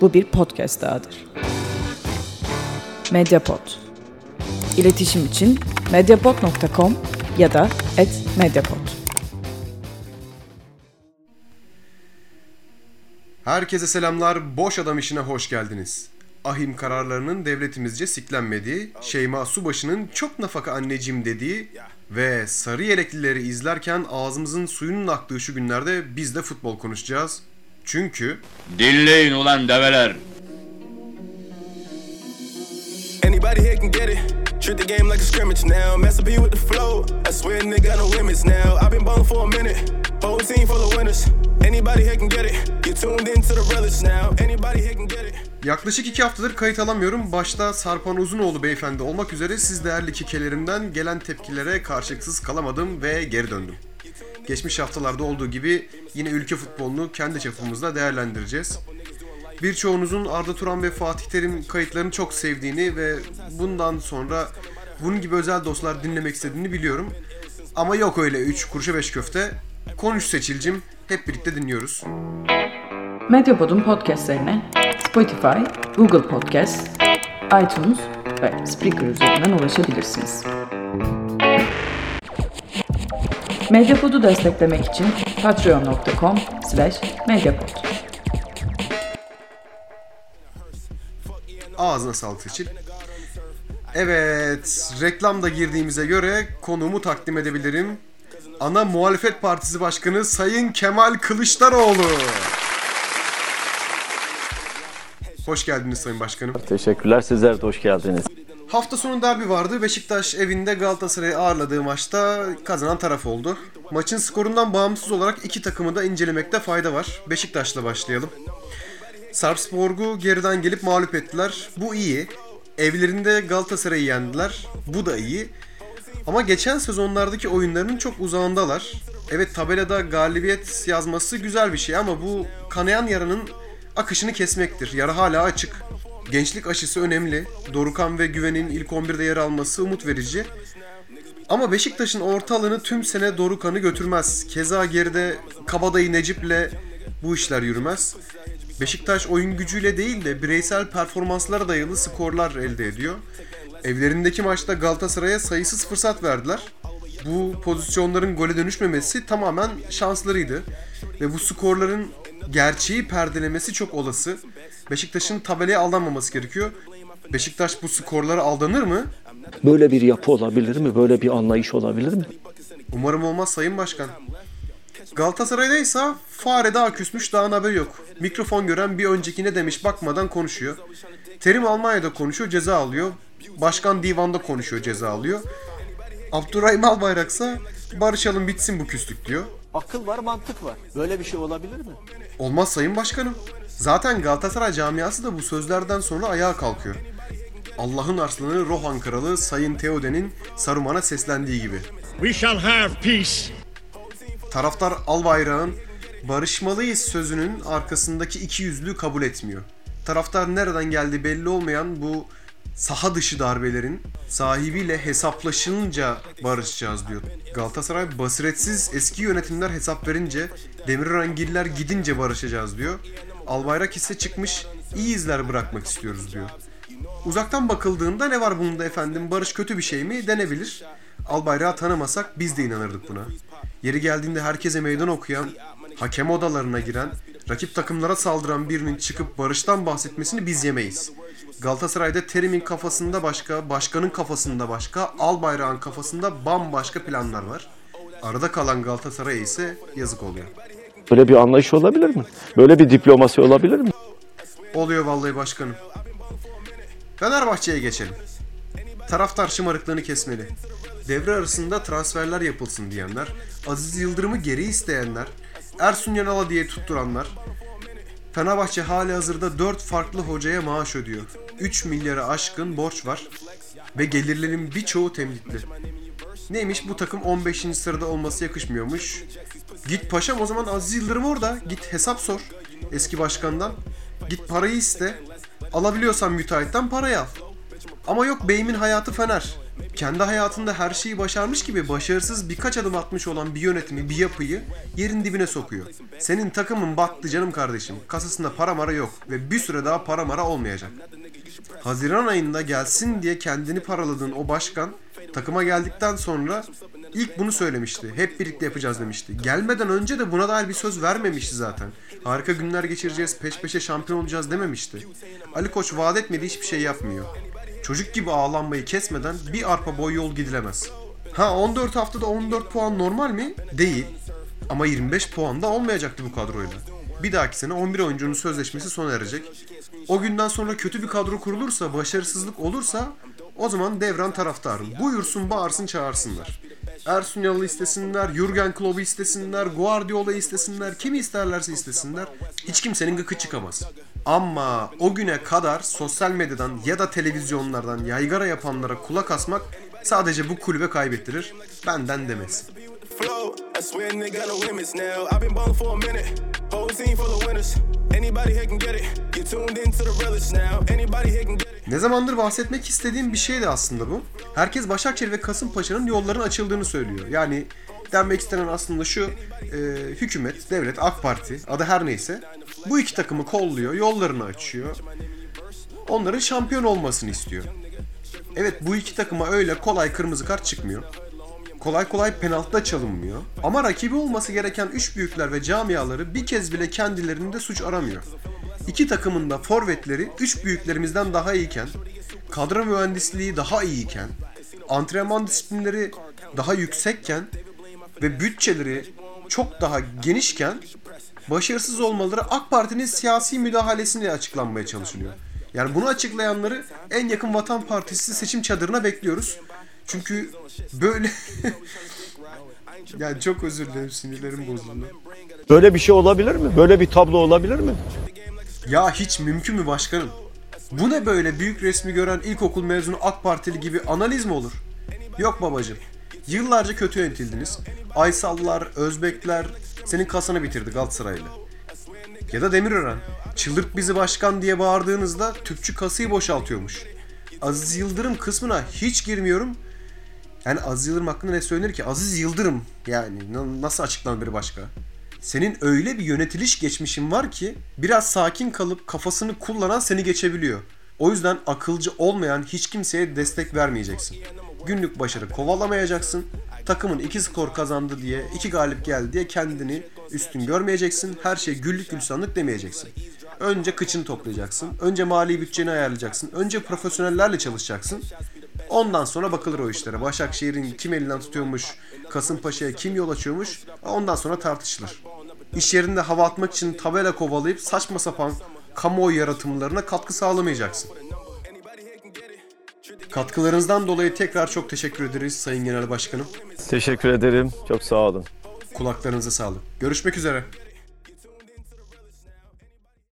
bu bir podcast dahadır. Mediapod. İletişim için mediapod.com ya da @mediapod. Herkese selamlar. Boş Adam işine hoş geldiniz. Ahim kararlarının devletimizce siklenmediği, Şeyma Subaşı'nın çok nafaka anneciğim dediği ve sarı yeleklileri izlerken ağzımızın suyunun aktığı şu günlerde biz de futbol konuşacağız. Çünkü Dinleyin ulan develer. Anybody here can get it. Treat the game like a scrimmage now. Master P with the flow. I swear nigga got no limits now. I've been ballin' for a minute. Whole team full of winners. Anybody here can get it. Get tuned into the realest now. Anybody here can get it. yaklaşık iki haftadır kayıt alamıyorum. Başta Sarpan Uzunoğlu beyefendi olmak üzere siz değerli kikelerimden gelen tepkilere karşılıksız kalamadım ve geri döndüm. Geçmiş haftalarda olduğu gibi yine ülke futbolunu kendi çapımızda değerlendireceğiz. Birçoğunuzun Arda Turan ve Fatih Terim kayıtlarını çok sevdiğini ve bundan sonra bunun gibi özel dostlar dinlemek istediğini biliyorum. Ama yok öyle 3 kuruşa 5 köfte. Konuş seçilcim. Hep birlikte dinliyoruz. Mediapod'un podcastlerine Spotify, Google Podcast, iTunes ve Spreaker üzerinden ulaşabilirsiniz. Mediapod'u desteklemek için patreon.com slash mediapod. Ağzına sağlık seçil. Evet, reklamda girdiğimize göre konumu takdim edebilirim. Ana Muhalefet Partisi Başkanı Sayın Kemal Kılıçdaroğlu. Hoş geldiniz Sayın Başkanım. Teşekkürler. Sizler de hoş geldiniz. Hafta sonu derbi vardı. Beşiktaş evinde Galatasaray'ı ağırladığı maçta kazanan taraf oldu. Maçın skorundan bağımsız olarak iki takımı da incelemekte fayda var. Beşiktaş'la başlayalım. Sarpsborg'u geriden gelip mağlup ettiler. Bu iyi. Evlerinde Galatasaray'ı yendiler. Bu da iyi. Ama geçen sezonlardaki oyunlarının çok uzağındalar. Evet tabelada galibiyet yazması güzel bir şey ama bu kanayan yaranın akışını kesmektir. Yara hala açık. Gençlik aşısı önemli. Dorukan ve Güven'in ilk 11'de yer alması umut verici. Ama Beşiktaş'ın orta alanı tüm sene Dorukan'ı götürmez. Keza geride Kabadayı Necip'le bu işler yürümez. Beşiktaş oyun gücüyle değil de bireysel performanslara dayalı skorlar elde ediyor. Evlerindeki maçta Galatasaray'a sayısız fırsat verdiler. Bu pozisyonların gole dönüşmemesi tamamen şanslarıydı. Ve bu skorların gerçeği perdelemesi çok olası. Beşiktaş'ın tabelaya aldanmaması gerekiyor. Beşiktaş bu skorlara aldanır mı? Böyle bir yapı olabilir mi? Böyle bir anlayış olabilir mi? Umarım olmaz Sayın Başkan. Galatasaray'da ise fare daha küsmüş daha haber yok. Mikrofon gören bir öncekine demiş bakmadan konuşuyor. Terim Almanya'da konuşuyor ceza alıyor. Başkan divanda konuşuyor ceza alıyor. Abdurrahim Albayraksa barışalım bitsin bu küslük diyor. Akıl var, mantık var. Böyle bir şey olabilir mi? Olmaz Sayın Başkanım. Zaten Galatasaray camiası da bu sözlerden sonra ayağa kalkıyor. Allah'ın arslanı Rohan Kralı Sayın Teoden'in Saruman'a seslendiği gibi. We shall have peace. Taraftar Albayrak'ın barışmalıyız sözünün arkasındaki iki yüzlüğü kabul etmiyor. Taraftar nereden geldi belli olmayan bu saha dışı darbelerin sahibiyle hesaplaşınca barışacağız diyor. Galatasaray basiretsiz eski yönetimler hesap verince Demirörengiller gidince barışacağız diyor. Albayrak ise çıkmış iyi izler bırakmak istiyoruz diyor. Uzaktan bakıldığında ne var bunda efendim barış kötü bir şey mi denebilir. Albayrak'ı tanımasak biz de inanırdık buna. Yeri geldiğinde herkese meydan okuyan, hakem odalarına giren, rakip takımlara saldıran birinin çıkıp barıştan bahsetmesini biz yemeyiz. Galatasaray'da Terim'in kafasında başka, başkanın kafasında başka, Albayrak'ın kafasında bambaşka planlar var. Arada kalan Galatasaray'a ise yazık oluyor. Böyle bir anlayış olabilir mi? Böyle bir diplomasi olabilir mi? Oluyor vallahi başkanım. Fenerbahçe'ye geçelim. Taraftar şımarıklığını kesmeli. Devre arasında transferler yapılsın diyenler, Aziz Yıldırım'ı geri isteyenler, Ersun Yanal'a diye tutturanlar, Fenerbahçe hali hazırda 4 farklı hocaya maaş ödüyor. 3 milyara aşkın borç var ve gelirlerin birçoğu temlikli. Neymiş bu takım 15. sırada olması yakışmıyormuş. Git paşam o zaman Aziz Yıldırım orada. Git hesap sor eski başkandan. Git parayı iste. Alabiliyorsan müteahhitten parayı al. Ama yok beyimin hayatı Fener. kendi hayatında her şeyi başarmış gibi başarısız birkaç adım atmış olan bir yönetimi, bir yapıyı yerin dibine sokuyor. Senin takımın battı canım kardeşim. Kasasında para mara yok ve bir süre daha para mara olmayacak. Haziran ayında gelsin diye kendini paraladığın o başkan takıma geldikten sonra ilk bunu söylemişti. Hep birlikte yapacağız demişti. Gelmeden önce de buna dair bir söz vermemişti zaten. Harika günler geçireceğiz, peş peşe şampiyon olacağız dememişti. Ali Koç vaat etmediği hiçbir şey yapmıyor. Çocuk gibi ağlanmayı kesmeden bir arpa boy yol gidilemez. Ha 14 haftada 14 puan normal mi? Değil. Ama 25 puan da olmayacaktı bu kadroyla. Bir dahaki sene 11 oyuncunun sözleşmesi sona erecek. O günden sonra kötü bir kadro kurulursa, başarısızlık olursa o zaman devran taraftarım. Buyursun, bağırsın, çağırsınlar. Ersun Yanal'ı istesinler, Jurgen Klopp'u istesinler, Guardiola'yı istesinler, kimi isterlerse istesinler. Hiç kimsenin gıkı çıkamaz. Ama o güne kadar sosyal medyadan ya da televizyonlardan yaygara yapanlara kulak asmak sadece bu kulübe kaybettirir. Benden demesi. Flow. I swear, nigga, got no limits now. I've been ballin' for a minute. Whole team full of winners. Anybody here can get it. You tuned into the realest now. Anybody here can get it. Ne zamandır bahsetmek istediğim bir şeydi aslında bu. Herkes Başakşehir ve Kasımpaşa'nın yolların açıldığını söylüyor. Yani denmek istenen aslında şu, e, hükümet, devlet, AK Parti, adı her neyse bu iki takımı kolluyor, yollarını açıyor. Onların şampiyon olmasını istiyor. Evet bu iki takıma öyle kolay kırmızı kart çıkmıyor. Kolay kolay penaltı da çalınmıyor. Ama rakibi olması gereken üç büyükler ve camiaları bir kez bile kendilerinde suç aramıyor. İki takımın da forvetleri üç büyüklerimizden daha iyiyken, kadro mühendisliği daha iyiyken, antrenman disiplinleri daha yüksekken ve bütçeleri çok daha genişken başarısız olmaları AK Parti'nin siyasi müdahalesiyle açıklanmaya çalışılıyor. Yani bunu açıklayanları en yakın Vatan Partisi seçim çadırına bekliyoruz. Çünkü böyle yani çok özür dilerim sinirlerim bozuldu. Böyle bir şey olabilir mi? Böyle bir tablo olabilir mi? Ya hiç mümkün mü başkanım? Bu ne böyle büyük resmi gören ilkokul mezunu AK Partili gibi analiz mi olur? Yok babacım. Yıllarca kötü yönetildiniz. Aysallar, Özbekler senin kasanı bitirdi Galatasaray'la. Ya da Demirören. Çıldırt bizi başkan diye bağırdığınızda tüpçü kasayı boşaltıyormuş. Aziz Yıldırım kısmına hiç girmiyorum. Yani Aziz Yıldırım hakkında ne söylenir ki? Aziz Yıldırım yani na- nasıl açıklanır başka? Senin öyle bir yönetiliş geçmişin var ki biraz sakin kalıp kafasını kullanan seni geçebiliyor. O yüzden akılcı olmayan hiç kimseye destek vermeyeceksin. Günlük başarı kovalamayacaksın. Takımın iki skor kazandı diye, iki galip geldi diye kendini üstün görmeyeceksin. Her şey güllük gülistanlık demeyeceksin. Önce kıçını toplayacaksın. Önce mali bütçeni ayarlayacaksın. Önce profesyonellerle çalışacaksın. Ondan sonra bakılır o işlere. Başakşehir'in kim elinden tutuyormuş, Kasımpaşa'ya kim yol açıyormuş ondan sonra tartışılır. İş yerinde hava atmak için tabela kovalayıp saçma sapan kamuoyu yaratımlarına katkı sağlamayacaksın. Katkılarınızdan dolayı tekrar çok teşekkür ederiz Sayın Genel Başkanım. Teşekkür ederim. Çok sağ olun. Kulaklarınıza sağlık. Görüşmek üzere.